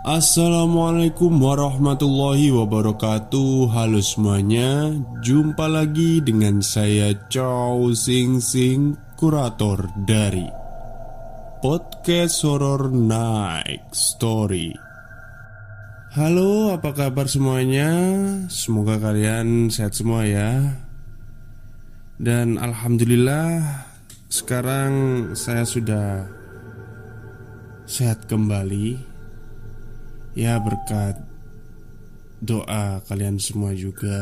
Assalamualaikum warahmatullahi wabarakatuh. Halo semuanya. Jumpa lagi dengan saya Chow Sing Sing Kurator dari Podcast Horror Night Story. Halo apa kabar semuanya? Semoga kalian sehat semua ya. Dan Alhamdulillah Sekarang saya sudah Sehat kembali Ya berkat doa kalian semua juga.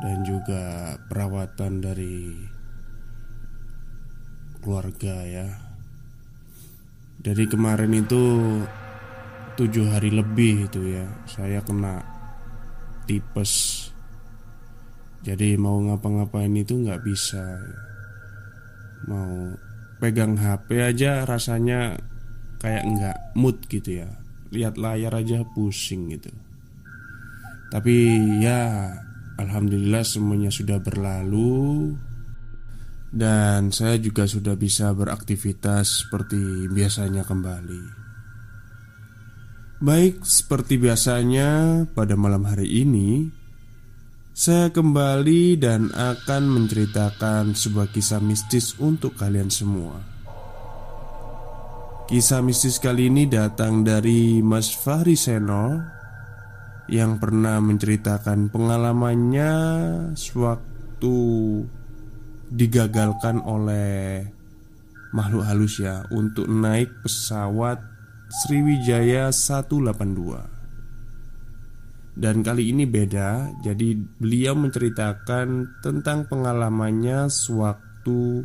Dan juga perawatan dari keluarga ya. Dari kemarin itu tujuh hari lebih itu ya. Saya kena tipes. Jadi mau ngapa-ngapain itu nggak bisa. Mau pegang HP aja rasanya kayak nggak mood gitu ya. Lihat layar aja pusing gitu. Tapi ya alhamdulillah semuanya sudah berlalu. Dan saya juga sudah bisa beraktivitas seperti biasanya kembali. Baik, seperti biasanya pada malam hari ini Saya kembali dan akan menceritakan sebuah kisah mistis untuk kalian semua Kisah mistis kali ini datang dari Mas Fahri Seno Yang pernah menceritakan pengalamannya Sewaktu digagalkan oleh makhluk halus ya Untuk naik pesawat Sriwijaya 182 Dan kali ini beda Jadi beliau menceritakan tentang pengalamannya Sewaktu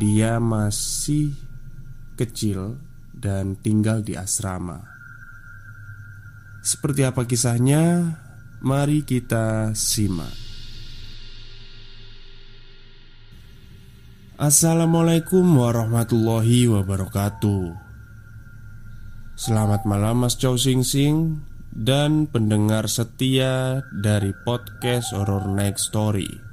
dia masih kecil dan tinggal di asrama. Seperti apa kisahnya? Mari kita simak. Assalamualaikum warahmatullahi wabarakatuh. Selamat malam Mas Chow Sing Sing dan pendengar setia dari podcast Horror Next Story.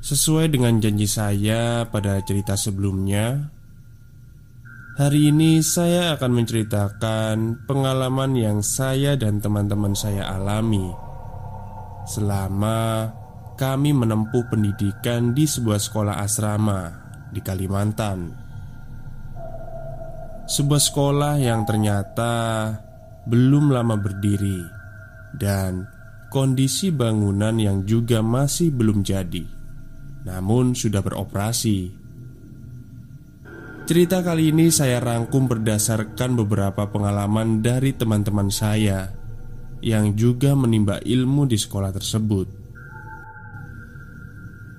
Sesuai dengan janji saya pada cerita sebelumnya, hari ini saya akan menceritakan pengalaman yang saya dan teman-teman saya alami selama kami menempuh pendidikan di sebuah sekolah asrama di Kalimantan. Sebuah sekolah yang ternyata belum lama berdiri dan kondisi bangunan yang juga masih belum jadi namun sudah beroperasi. Cerita kali ini saya rangkum berdasarkan beberapa pengalaman dari teman-teman saya yang juga menimba ilmu di sekolah tersebut.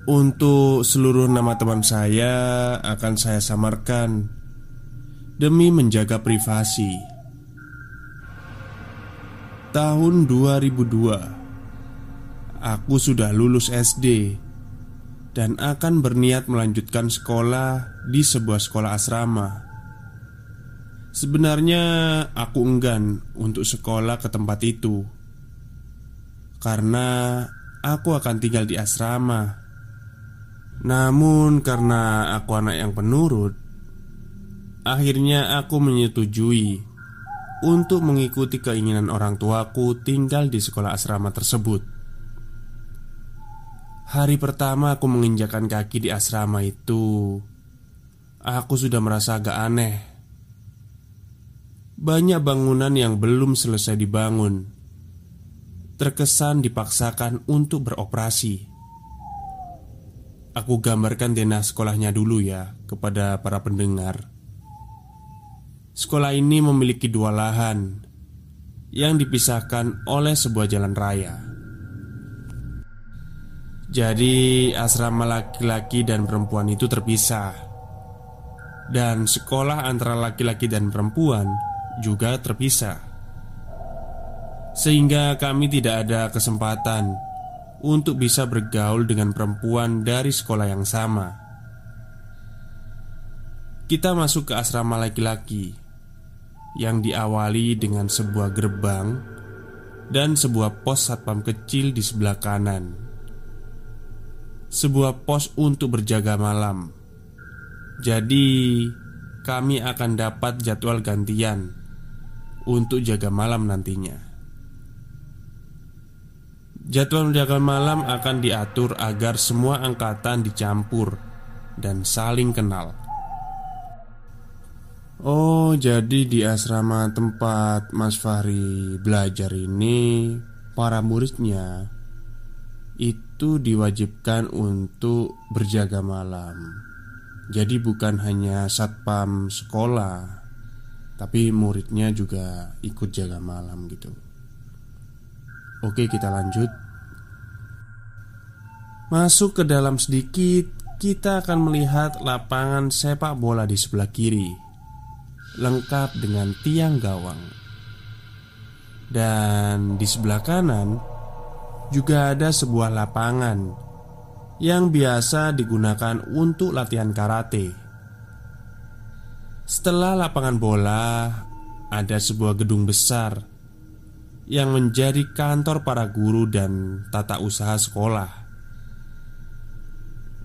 Untuk seluruh nama teman saya akan saya samarkan demi menjaga privasi. Tahun 2002 Aku sudah lulus SD dan akan berniat melanjutkan sekolah di sebuah sekolah asrama. Sebenarnya aku enggan untuk sekolah ke tempat itu karena aku akan tinggal di asrama. Namun, karena aku anak yang penurut, akhirnya aku menyetujui untuk mengikuti keinginan orang tuaku tinggal di sekolah asrama tersebut. Hari pertama aku menginjakan kaki di asrama itu. Aku sudah merasa agak aneh. Banyak bangunan yang belum selesai dibangun. Terkesan dipaksakan untuk beroperasi. Aku gambarkan denah sekolahnya dulu ya Kepada para pendengar. Sekolah ini memiliki dua lahan Yang dipisahkan oleh sebuah jalan raya jadi, asrama laki-laki dan perempuan itu terpisah, dan sekolah antara laki-laki dan perempuan juga terpisah, sehingga kami tidak ada kesempatan untuk bisa bergaul dengan perempuan dari sekolah yang sama. Kita masuk ke asrama laki-laki yang diawali dengan sebuah gerbang dan sebuah pos satpam kecil di sebelah kanan sebuah pos untuk berjaga malam. Jadi, kami akan dapat jadwal gantian untuk jaga malam nantinya. Jadwal jaga malam akan diatur agar semua angkatan dicampur dan saling kenal. Oh, jadi di asrama tempat Mas Fahri belajar ini, para muridnya itu diwajibkan untuk berjaga malam. Jadi, bukan hanya satpam sekolah, tapi muridnya juga ikut jaga malam gitu. Oke, kita lanjut. Masuk ke dalam sedikit, kita akan melihat lapangan sepak bola di sebelah kiri lengkap dengan tiang gawang. Dan di sebelah kanan juga ada sebuah lapangan yang biasa digunakan untuk latihan karate. Setelah lapangan bola, ada sebuah gedung besar yang menjadi kantor para guru dan tata usaha sekolah.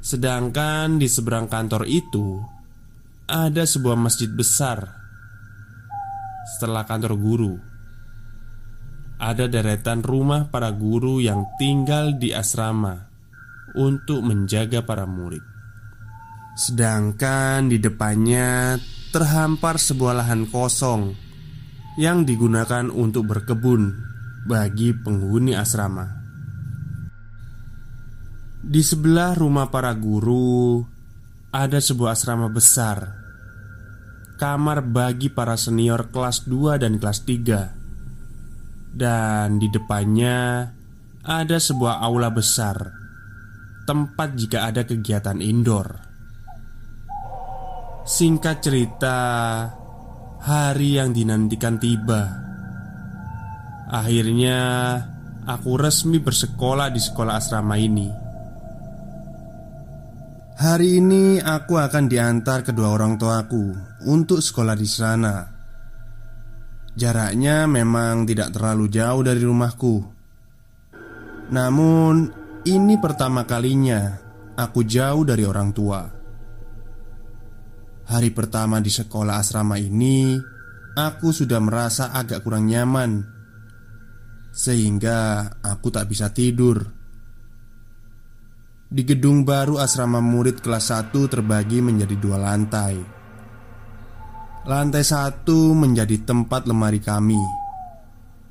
Sedangkan di seberang kantor itu ada sebuah masjid besar setelah kantor guru. Ada deretan rumah para guru yang tinggal di asrama untuk menjaga para murid. Sedangkan di depannya terhampar sebuah lahan kosong yang digunakan untuk berkebun bagi penghuni asrama. Di sebelah rumah para guru ada sebuah asrama besar kamar bagi para senior kelas 2 dan kelas 3 Dan di depannya ada sebuah aula besar Tempat jika ada kegiatan indoor. Singkat cerita Hari yang dinantikan tiba. Akhirnya Aku resmi bersekolah di sekolah asrama ini. Hari ini aku akan diantar kedua orang tuaku untuk sekolah di sana. Jaraknya memang tidak terlalu jauh dari rumahku. Namun, ini pertama kalinya aku jauh dari orang tua. Hari pertama di sekolah asrama ini, aku sudah merasa agak kurang nyaman, sehingga aku tak bisa tidur. Di gedung baru asrama murid kelas 1 terbagi menjadi dua lantai Lantai satu menjadi tempat lemari kami.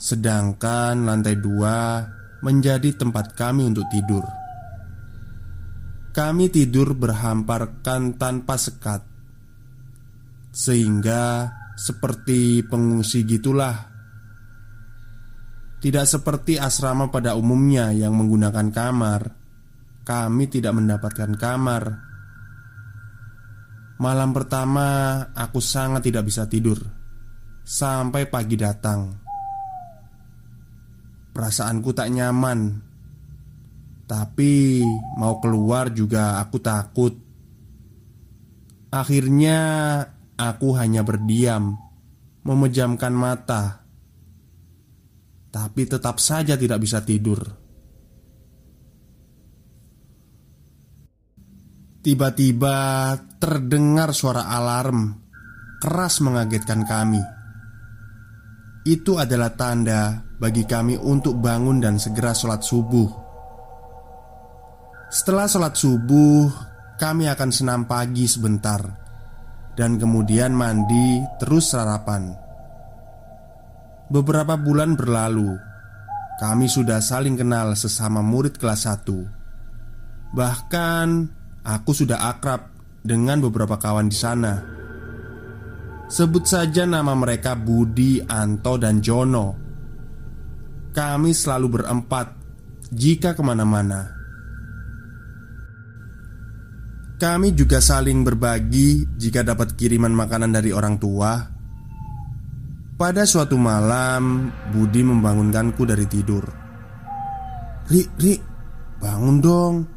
Sedangkan lantai dua menjadi tempat kami untuk tidur. Kami tidur berhamparkan tanpa sekat. Sehingga seperti pengungsi gitulah. Tidak seperti asrama pada umumnya yang menggunakan kamar. Kami tidak mendapatkan kamar. Malam pertama, aku sangat tidak bisa tidur sampai pagi datang. Perasaanku tak nyaman, tapi mau keluar juga aku takut. Akhirnya, aku hanya berdiam, memejamkan mata, tapi tetap saja tidak bisa tidur. Tiba-tiba terdengar suara alarm keras mengagetkan kami. Itu adalah tanda bagi kami untuk bangun dan segera sholat subuh. Setelah sholat subuh, kami akan senam pagi sebentar dan kemudian mandi, terus sarapan. Beberapa bulan berlalu, kami sudah saling kenal sesama murid kelas 1. Bahkan Aku sudah akrab dengan beberapa kawan di sana. Sebut saja nama mereka Budi, Anto, dan Jono. Kami selalu berempat jika ke mana-mana. Kami juga saling berbagi jika dapat kiriman makanan dari orang tua. Pada suatu malam, Budi membangunkanku dari tidur. "Ri, Ri, bangun dong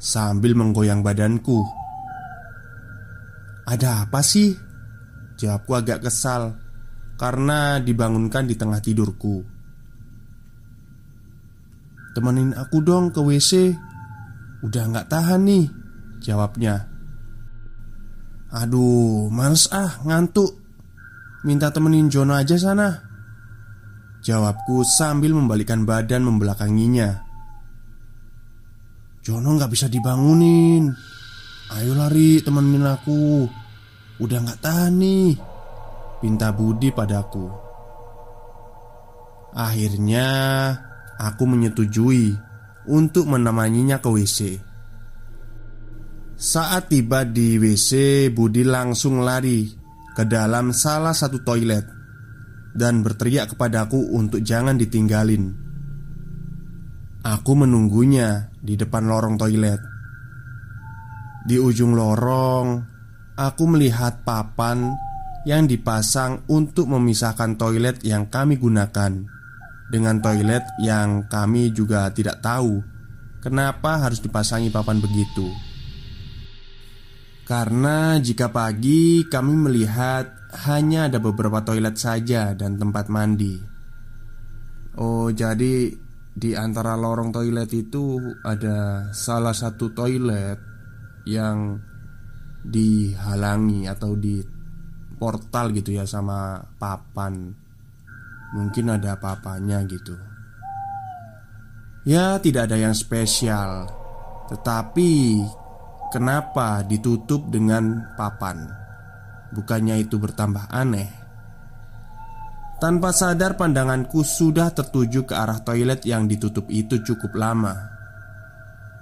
sambil menggoyang badanku. "Ada apa sih?" Jawabku agak kesal karena dibangunkan di tengah tidurku. "Temenin aku dong ke WC." "Udah nggak tahan nih," jawabnya. Aduh, males ah, ngantuk Minta temenin Jono aja sana Jawabku sambil membalikkan badan membelakanginya Jono nggak bisa dibangunin. Ayo lari temenin aku. Udah nggak tahan nih. Pinta Budi padaku Akhirnya aku menyetujui Untuk menemaninya ke WC Saat tiba di WC Budi langsung lari Ke dalam salah satu toilet Dan berteriak kepadaku untuk jangan ditinggalin Aku menunggunya di depan lorong toilet. Di ujung lorong, aku melihat papan yang dipasang untuk memisahkan toilet yang kami gunakan dengan toilet yang kami juga tidak tahu kenapa harus dipasangi papan begitu. Karena jika pagi kami melihat hanya ada beberapa toilet saja dan tempat mandi. Oh, jadi di antara lorong toilet itu ada salah satu toilet yang dihalangi atau di portal gitu ya sama papan. Mungkin ada apa-apanya gitu. Ya, tidak ada yang spesial. Tetapi kenapa ditutup dengan papan? Bukannya itu bertambah aneh? Tanpa sadar pandanganku sudah tertuju ke arah toilet yang ditutup itu cukup lama.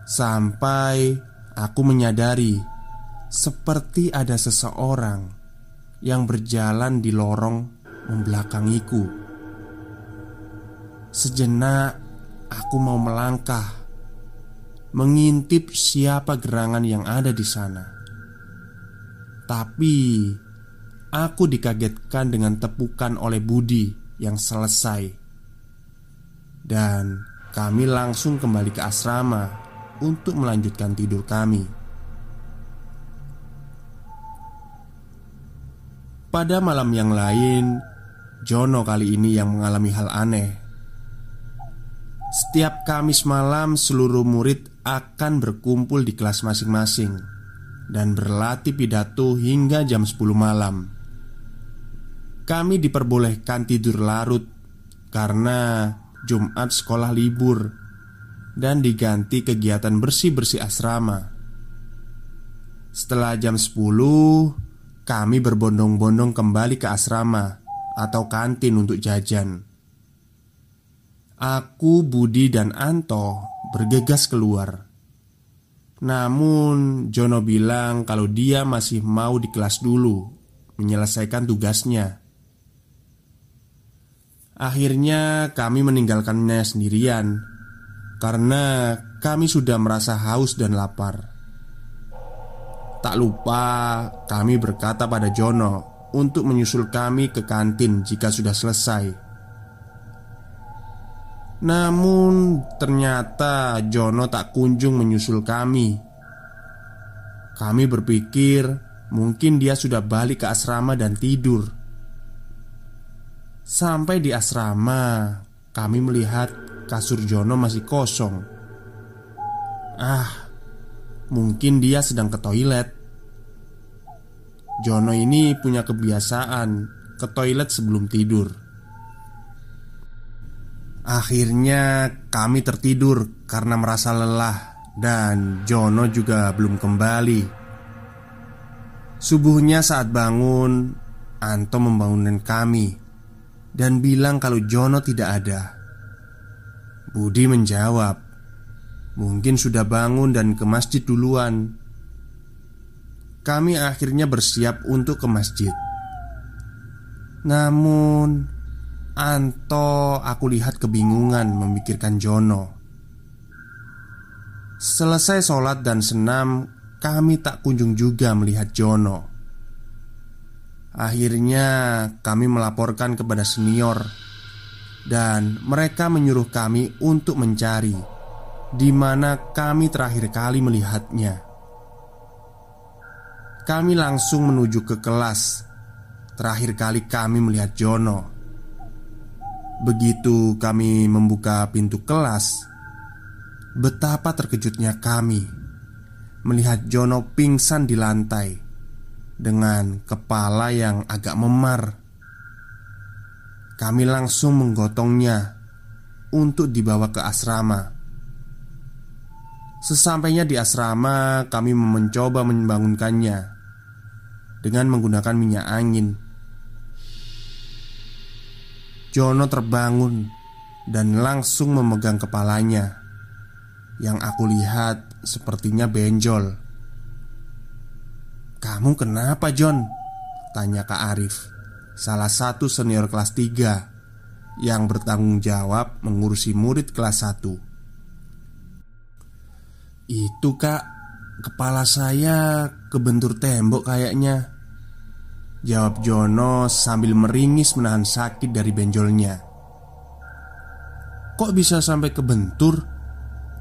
Sampai aku menyadari Seperti ada seseorang Yang berjalan di lorong membelakangiku. Sejenak aku mau melangkah Mengintip siapa gerangan yang ada di sana. Tapi Aku dikagetkan dengan tepukan oleh Budi yang selesai. Dan kami langsung kembali ke asrama Untuk melanjutkan tidur kami. Pada malam yang lain Jono kali ini yang mengalami hal aneh. Setiap Kamis malam seluruh murid akan berkumpul di kelas masing-masing Dan berlatih pidato hingga jam 10 malam kami diperbolehkan tidur larut karena Jumat sekolah libur dan diganti kegiatan bersih-bersih asrama. Setelah jam 10, kami berbondong-bondong kembali ke asrama atau kantin untuk jajan. Aku, Budi, dan Anto bergegas keluar. Namun, Jono bilang kalau dia masih mau di kelas dulu menyelesaikan tugasnya. Akhirnya kami meninggalkannya sendirian Karena kami sudah merasa haus dan lapar. Tak lupa kami berkata pada Jono Untuk menyusul kami ke kantin jika sudah selesai. Namun ternyata Jono tak kunjung menyusul kami. Kami berpikir mungkin dia sudah balik ke asrama dan tidur Sampai di asrama, kami melihat kasur Jono masih kosong. Ah, mungkin dia sedang ke toilet. Jono ini punya kebiasaan ke toilet sebelum tidur. Akhirnya kami tertidur karena merasa lelah dan Jono juga belum kembali. Subuhnya saat bangun, Anto membangunkan kami dan bilang kalau Jono tidak ada. Budi menjawab, "Mungkin sudah bangun dan ke masjid duluan." Kami akhirnya bersiap untuk ke masjid. Namun, Anto aku lihat kebingungan memikirkan Jono. Selesai sholat dan senam, kami tak kunjung juga melihat Jono. Akhirnya kami melaporkan kepada senior. Dan mereka menyuruh kami untuk mencari di mana kami terakhir kali melihatnya. Kami langsung menuju ke kelas. Terakhir kali kami melihat Jono. Begitu kami membuka pintu kelas Betapa terkejutnya kami Melihat Jono pingsan di lantai dengan kepala yang agak memar. Kami langsung menggotongnya untuk dibawa ke asrama. Sesampainya di asrama, kami mencoba membangunkannya dengan menggunakan minyak angin. Jono terbangun dan langsung memegang kepalanya, yang aku lihat sepertinya benjol. "Kamu kenapa, John?" tanya Kak Arif, salah satu senior kelas 3 yang bertanggung jawab mengurusi murid kelas 1. Itu kak Kepala saya kebentur tembok kayaknya Jawab Jono sambil meringis menahan sakit dari benjolnya Kok bisa sampai kebentur?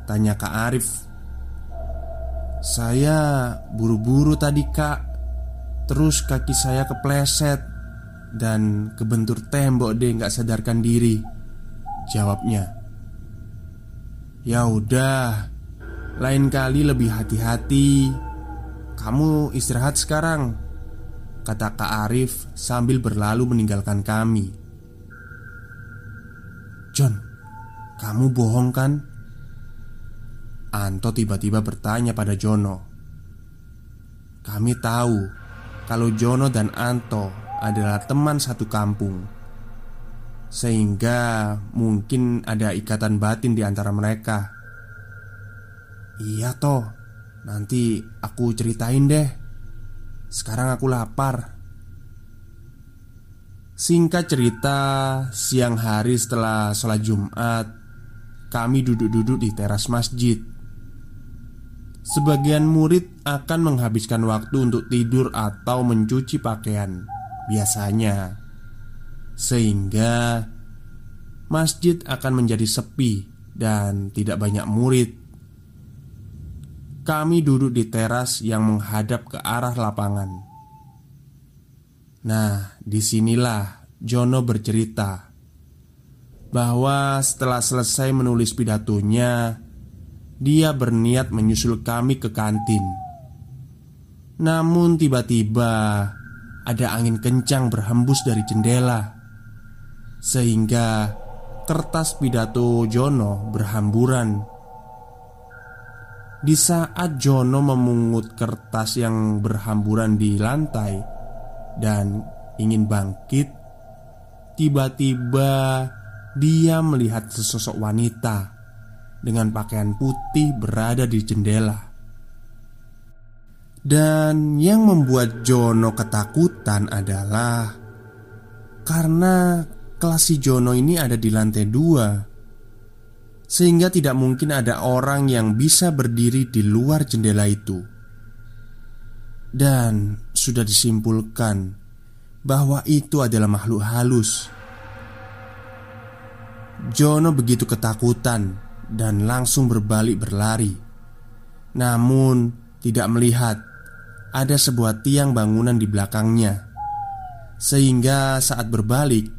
Tanya Kak Arif Saya buru-buru tadi kak. Terus kaki saya kepleset Dan kebentur tembok deh nggak sadarkan diri Jawabnya. Ya udah lain kali lebih hati-hati. Kamu istirahat sekarang Kata Kak Arif sambil berlalu meninggalkan kami. John, kamu bohong kan? Anto tiba-tiba bertanya pada Jono. Kami tahu kalau Jono dan Anto adalah teman satu kampung Sehingga mungkin ada ikatan batin di antara mereka. Iya toh Nanti aku ceritain deh. Sekarang aku lapar. Singkat cerita Siang hari setelah sholat jumat Kami duduk-duduk di teras masjid Sebagian murid akan menghabiskan waktu untuk tidur atau mencuci pakaian Biasanya Sehingga Masjid akan menjadi sepi Dan tidak banyak murid kami duduk di teras yang menghadap ke arah lapangan. Nah, di sinilah Jono bercerita bahwa setelah selesai menulis pidatonya, dia berniat menyusul kami ke kantin. Namun, tiba-tiba ada angin kencang berhembus dari jendela, sehingga kertas pidato Jono berhamburan di saat Jono memungut kertas yang berhamburan di lantai dan ingin bangkit, tiba-tiba dia melihat sesosok wanita dengan pakaian putih berada di jendela. Dan yang membuat Jono ketakutan adalah karena kelas si Jono ini ada di lantai dua sehingga tidak mungkin ada orang yang bisa berdiri di luar jendela itu. Dan sudah disimpulkan bahwa itu adalah makhluk halus. Jono begitu ketakutan dan langsung berbalik berlari. Namun, tidak melihat ada sebuah tiang bangunan di belakangnya, sehingga saat berbalik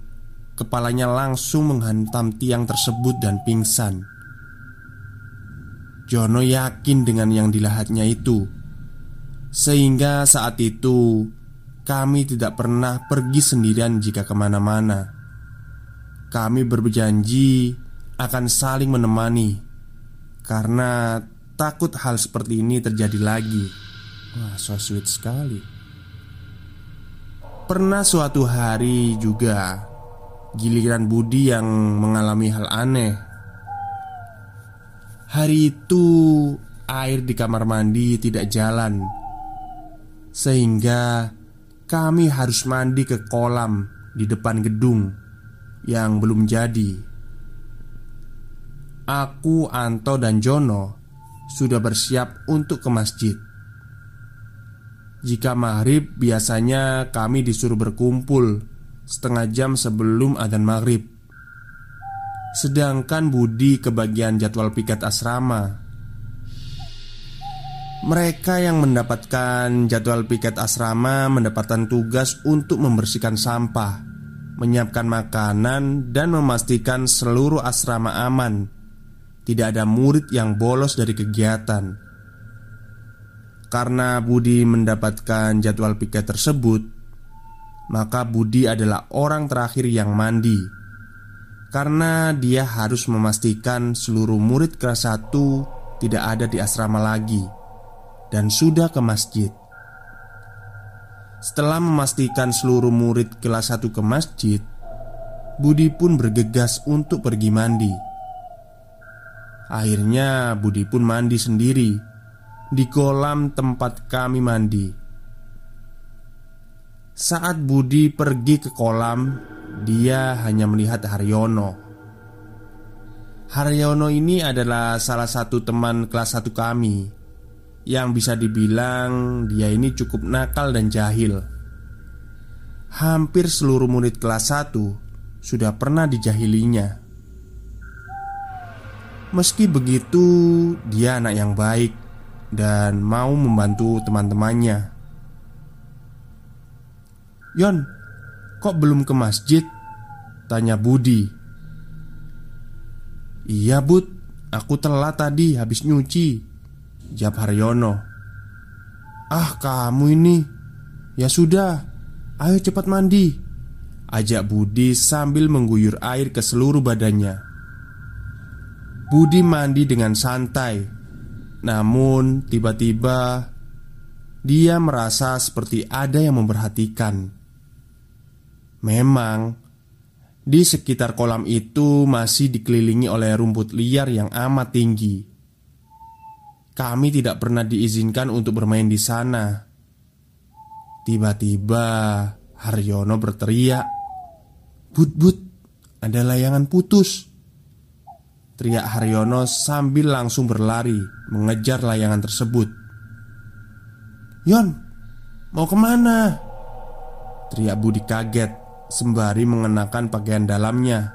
Kepalanya langsung menghantam tiang tersebut dan pingsan. Jono yakin dengan yang dilihatnya itu. Sehingga saat itu Kami tidak pernah pergi sendirian jika ke mana-mana. Kami berjanji akan saling menemani Karena takut hal seperti ini terjadi lagi. Wah so sweet sekali. Pernah suatu hari juga Giliran Budi yang mengalami hal aneh. Hari itu air di kamar mandi tidak jalan Sehingga kami harus mandi ke kolam di depan gedung yang belum jadi Aku, Anto, dan Jono sudah bersiap untuk ke masjid. Jika maghrib biasanya kami disuruh berkumpul setengah jam sebelum adzan maghrib. Sedangkan Budi kebagian jadwal piket asrama. Mereka yang mendapatkan jadwal piket asrama mendapatkan tugas untuk membersihkan sampah Menyiapkan makanan dan memastikan seluruh asrama aman Tidak ada murid yang bolos dari kegiatan. Karena Budi mendapatkan jadwal piket tersebut Maka Budi adalah orang terakhir yang mandi. Karena dia harus memastikan seluruh murid kelas 1 tidak ada di asrama lagi Dan sudah ke masjid. Setelah memastikan seluruh murid kelas 1 ke masjid Budi pun bergegas untuk pergi mandi Akhirnya Budi pun mandi sendiri. Di kolam tempat kami mandi. Saat Budi pergi ke kolam Dia hanya melihat Haryono. Haryono ini adalah salah satu teman kelas satu kami. Yang bisa dibilang dia ini cukup nakal dan jahil. Hampir seluruh murid kelas 1 Sudah pernah dijahilinya Meski begitu, dia anak yang baik dan mau membantu teman-temannya. "Yon, kok belum ke masjid?" tanya Budi. "Iya, Bud, aku telat tadi habis nyuci." jawab Haryono. "Ah, kamu ini. Ya sudah, ayo cepat mandi." ajak Budi sambil mengguyur air ke seluruh badannya. Budi mandi dengan santai. Namun tiba-tiba Dia merasa seperti ada yang memperhatikan. Memang Di sekitar kolam itu masih dikelilingi oleh rumput liar yang amat tinggi. Kami tidak pernah diizinkan untuk bermain di sana. Tiba-tiba Haryono berteriak But but Ada layangan putus Teriak Haryono sambil langsung berlari mengejar layangan tersebut. Yon, mau ke mana? Teriak Budi kaget sembari mengenakan pakaian dalamnya.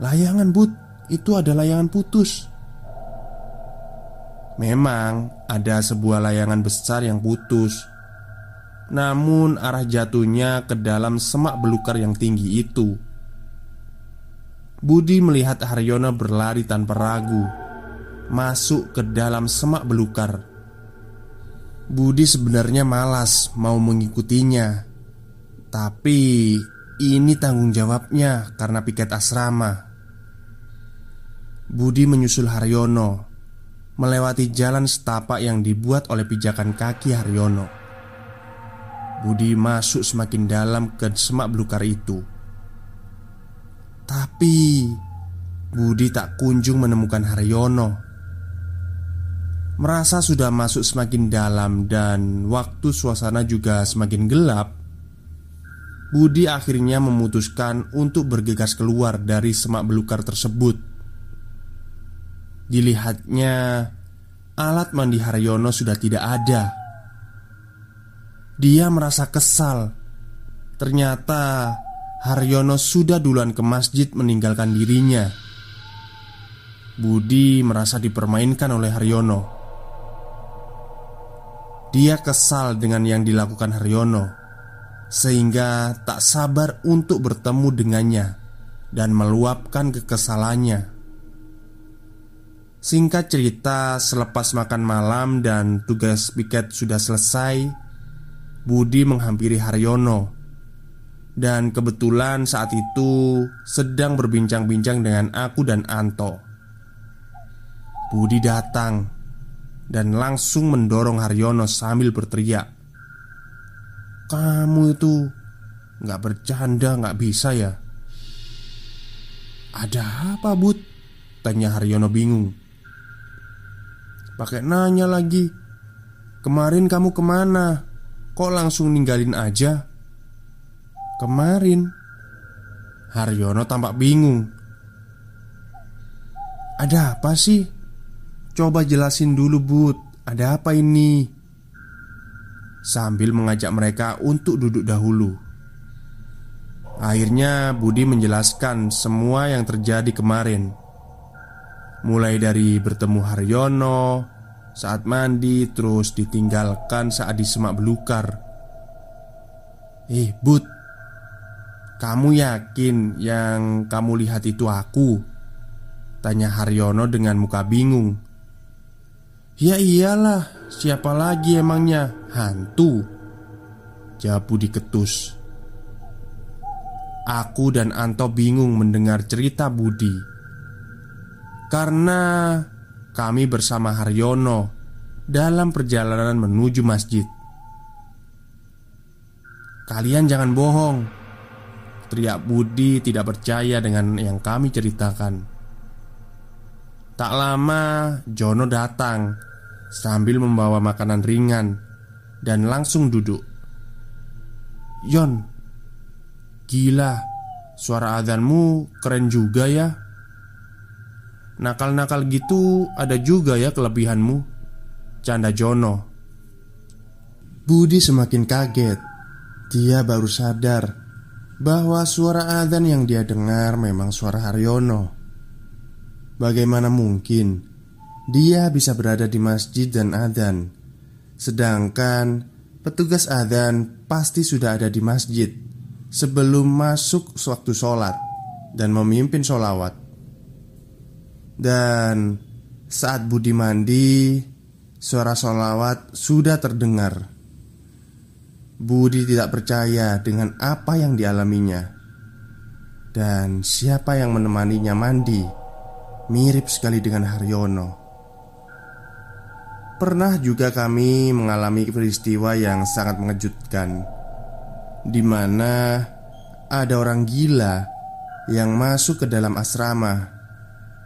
Layangan Bud, itu ada layangan putus. Memang ada sebuah layangan besar yang putus. Namun arah jatuhnya ke dalam semak belukar yang tinggi itu Budi melihat Haryono berlari tanpa ragu Masuk ke dalam semak belukar. Budi sebenarnya malas mau mengikutinya Tapi ini tanggung jawabnya karena piket asrama. Budi menyusul Haryono Melewati jalan setapak yang dibuat oleh pijakan kaki Haryono Budi masuk semakin dalam ke semak belukar itu tapi Budi tak kunjung menemukan Haryono. Merasa sudah masuk semakin dalam dan waktu suasana juga semakin gelap Budi akhirnya memutuskan untuk bergegas keluar dari semak belukar tersebut. Dilihatnya Alat mandi Haryono sudah tidak ada. Dia merasa kesal. Ternyata Haryono sudah duluan ke masjid meninggalkan dirinya. Budi merasa dipermainkan oleh Haryono. Dia kesal dengan yang dilakukan Haryono, sehingga tak sabar untuk bertemu dengannya dan meluapkan kekesalannya. Singkat cerita, selepas makan malam dan tugas piket sudah selesai, Budi menghampiri Haryono dan kebetulan saat itu sedang berbincang-bincang dengan aku dan Anto Budi datang Dan langsung mendorong Haryono sambil berteriak Kamu itu Gak bercanda gak bisa ya Ada apa Bud? Tanya Haryono bingung Pakai nanya lagi Kemarin kamu ke mana? Kok langsung ninggalin aja? Kemarin. Haryono tampak bingung. Ada apa sih? Coba jelasin dulu Bud. Ada apa ini? Sambil mengajak mereka untuk duduk dahulu. Akhirnya Budi menjelaskan semua yang terjadi kemarin. Mulai dari bertemu Haryono Saat mandi Terus ditinggalkan saat di semak belukar. Eh Bud kamu yakin yang kamu lihat itu aku? Tanya Haryono dengan muka bingung. Ya iyalah, siapa lagi emangnya? Hantu. Jawab Budi ketus. Aku dan Anto bingung mendengar cerita Budi. Karena kami bersama Haryono Dalam perjalanan menuju masjid. Kalian jangan bohong Teriak Budi tidak percaya dengan yang kami ceritakan. Tak lama Jono datang Sambil membawa makanan ringan Dan langsung duduk. Yon Gila Suara adhanmu keren juga ya. Nakal-nakal gitu ada juga ya kelebihanmu Canda Jono. Budi semakin kaget. Dia baru sadar Bahwa suara adzan yang dia dengar memang suara Haryono Bagaimana mungkin dia bisa berada di masjid dan adzan, sedangkan petugas adzan pasti sudah ada di masjid sebelum masuk waktu sholat dan memimpin sholawat. Dan saat Budi mandi, suara sholawat sudah terdengar. Budi tidak percaya dengan apa yang dialaminya, dan siapa yang menemaninya mandi mirip sekali dengan Haryono. Pernah juga kami mengalami peristiwa yang sangat mengejutkan, di mana ada orang gila yang masuk ke dalam asrama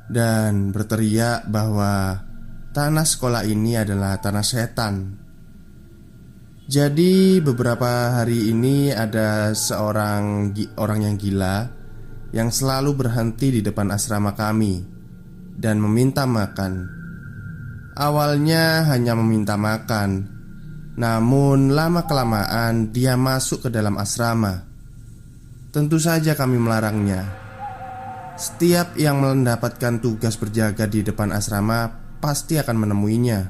dan berteriak bahwa tanah sekolah ini adalah tanah setan. Jadi beberapa hari ini ada seorang orang yang gila yang selalu berhenti di depan asrama kami dan meminta makan. Awalnya hanya meminta makan, namun lama-kelamaan dia masuk ke dalam asrama. Tentu saja kami melarangnya. Setiap yang mendapatkan tugas berjaga di depan asrama pasti akan menemuinya.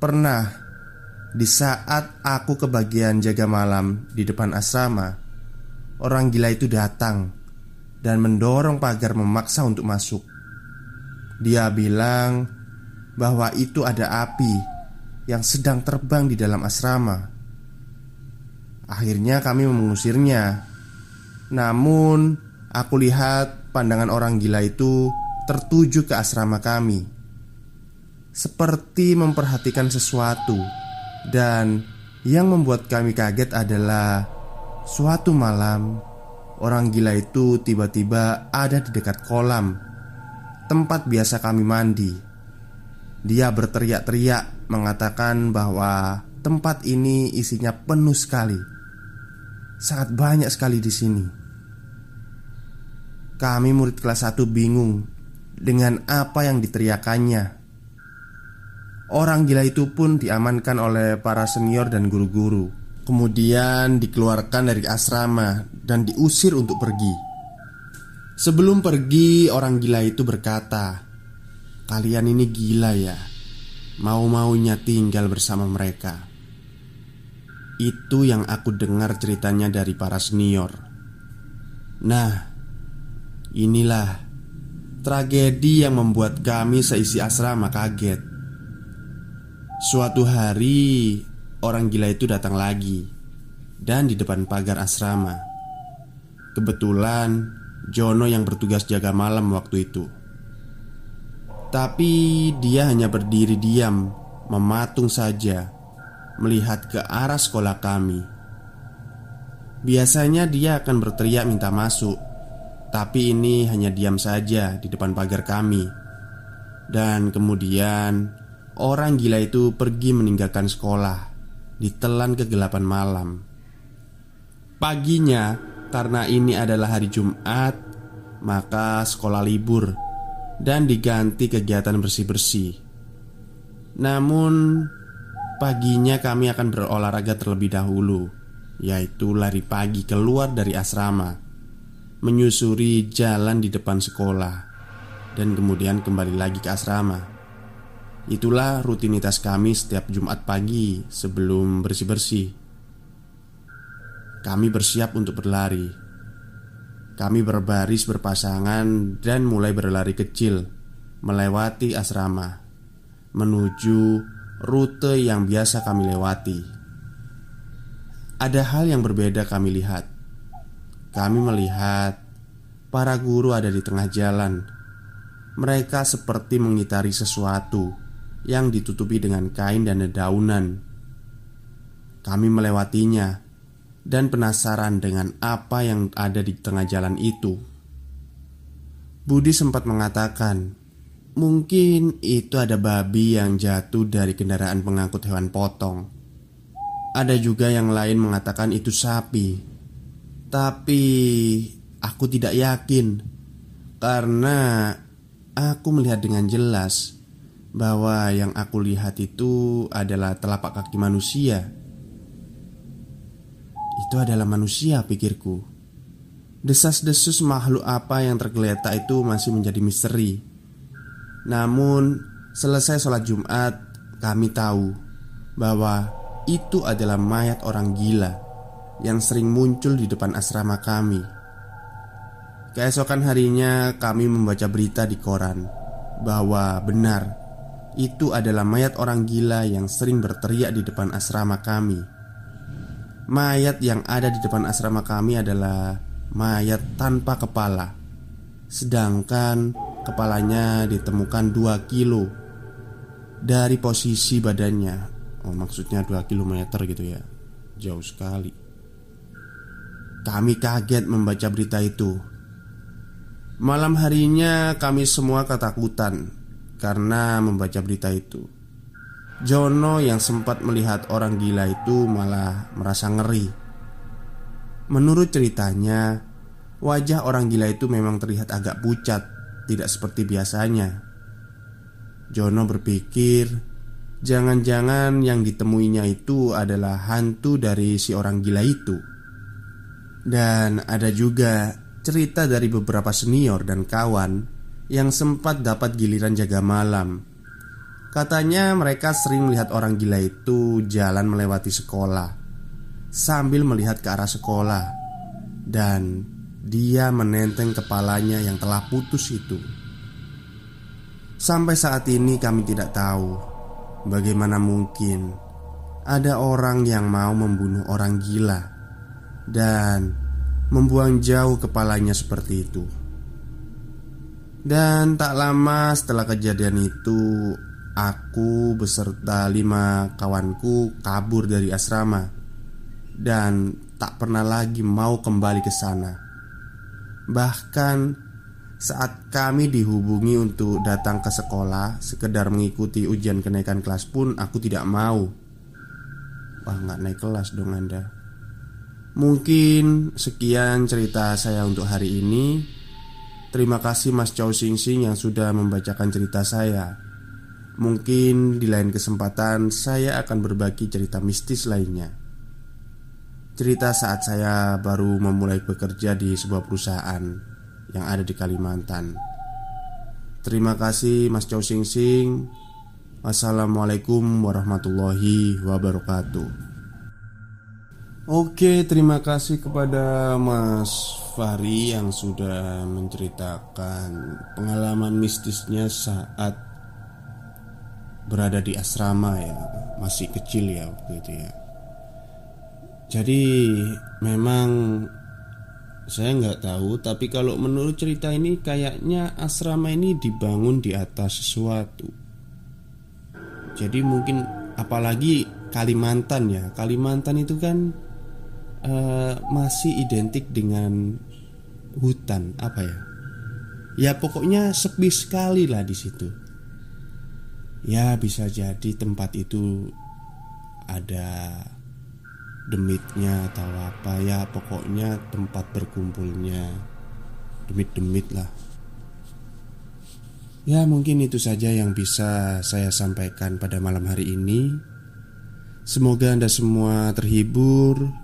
Pernah di saat aku kebagian jaga malam di depan asrama, orang gila itu datang dan mendorong pagar memaksa untuk masuk. Dia bilang bahwa itu ada api yang sedang terbang di dalam asrama. Akhirnya kami mengusirnya. Namun, aku lihat pandangan orang gila itu tertuju ke asrama kami. Seperti memperhatikan sesuatu dan yang membuat kami kaget adalah suatu malam Orang gila itu tiba-tiba ada di dekat kolam Tempat biasa kami mandi. Dia berteriak-teriak mengatakan bahwa tempat ini isinya penuh sekali Sangat banyak sekali di sini. Kami murid kelas 1 bingung Dengan apa yang diteriakannya Orang gila itu pun diamankan oleh para senior dan guru-guru Kemudian dikeluarkan dari asrama dan diusir untuk pergi. Sebelum pergi, orang gila itu berkata, "Kalian ini gila ya, mau-maunya tinggal bersama mereka." Itu yang aku dengar ceritanya dari para senior. Nah, inilah tragedi yang membuat kami seisi asrama kaget. Suatu hari, orang gila itu datang lagi dan di depan pagar asrama. Kebetulan Jono yang bertugas jaga malam waktu itu. Tapi dia hanya berdiri diam, mematung saja, melihat ke arah sekolah kami. Biasanya dia akan berteriak minta masuk, tapi ini hanya diam saja di depan pagar kami. Dan kemudian orang gila itu pergi meninggalkan sekolah ditelan kegelapan malam. Paginya, karena ini adalah hari Jumat, maka sekolah libur dan diganti kegiatan bersih-bersih. Namun, paginya kami akan berolahraga terlebih dahulu, yaitu lari pagi keluar dari asrama, menyusuri jalan di depan sekolah, dan kemudian kembali lagi ke asrama. Itulah rutinitas kami setiap Jumat pagi sebelum bersih-bersih. Kami bersiap untuk berlari. Kami berbaris berpasangan dan mulai berlari kecil melewati asrama. menuju rute yang biasa kami lewati. Ada hal yang berbeda kami lihat. Kami melihat para guru ada di tengah jalan. Mereka seperti mengitari sesuatu yang ditutupi dengan kain dan dedaunan. Kami melewatinya dan penasaran dengan apa yang ada di tengah jalan itu. Budi sempat mengatakan, "Mungkin itu ada babi yang jatuh dari kendaraan pengangkut hewan potong." Ada juga yang lain mengatakan itu sapi, tapi aku tidak yakin karena aku melihat dengan jelas bahwa yang aku lihat itu adalah telapak kaki manusia. Itu adalah manusia pikirku. Desas-desus makhluk apa yang tergeletak itu masih menjadi misteri. Namun selesai sholat Jumat Kami tahu bahwa itu adalah mayat orang gila Yang sering muncul di depan asrama kami. Keesokan harinya kami membaca berita di koran Bahwa benar Itu adalah mayat orang gila yang sering berteriak di depan asrama kami. Mayat yang ada di depan asrama kami adalah mayat tanpa kepala. Sedangkan kepalanya ditemukan 2 kilo Dari posisi badannya. Oh maksudnya 2 kilometer gitu ya. Jauh sekali. Kami kaget membaca berita itu. Malam harinya kami semua ketakutan Karena membaca berita itu Jono yang sempat melihat orang gila itu malah merasa ngeri. Menurut ceritanya, wajah orang gila itu memang terlihat agak pucat, tidak seperti biasanya. Jono berpikir, jangan-jangan yang ditemuinya itu adalah hantu dari si orang gila itu. Dan ada juga cerita dari beberapa senior dan kawan yang sempat dapat giliran jaga malam. Katanya mereka sering melihat orang gila itu jalan melewati sekolah Sambil melihat ke arah sekolah. Dan dia menenteng kepalanya yang telah putus itu. Sampai saat ini kami tidak tahu Bagaimana mungkin Ada orang yang mau membunuh orang gila Dan Membuang jauh kepalanya seperti itu Dan tak lama setelah kejadian itu Aku beserta lima kawanku kabur dari asrama. Dan tak pernah lagi mau kembali ke sana. Bahkan saat kami dihubungi untuk datang ke sekolah Sekedar mengikuti ujian kenaikan kelas pun aku tidak mau. Wah nggak naik kelas dong anda. Mungkin sekian cerita saya untuk hari ini Terima kasih Mas Chow Sing Sing yang sudah membacakan cerita saya Mungkin di lain kesempatan saya akan berbagi cerita mistis lainnya. Cerita saat saya baru memulai bekerja di sebuah perusahaan yang ada di Kalimantan. Terima kasih Mas Chow Sing Sing. Wassalamualaikum warahmatullahi wabarakatuh. Oke, terima kasih kepada Mas Fahri yang sudah menceritakan pengalaman mistisnya saat berada di asrama ya masih kecil ya waktu itu ya. Jadi memang saya nggak tahu tapi kalau menurut cerita ini kayaknya asrama ini dibangun di atas sesuatu. Jadi mungkin apalagi Kalimantan ya. Kalimantan itu kan uh, masih identik dengan hutan apa ya? Ya pokoknya sepi sekali lah di situ. Ya bisa jadi tempat itu ada demitnya atau apa. Ya pokoknya tempat berkumpulnya demit-demit lah. Ya mungkin itu saja yang bisa saya sampaikan pada malam hari ini. Semoga Anda semua terhibur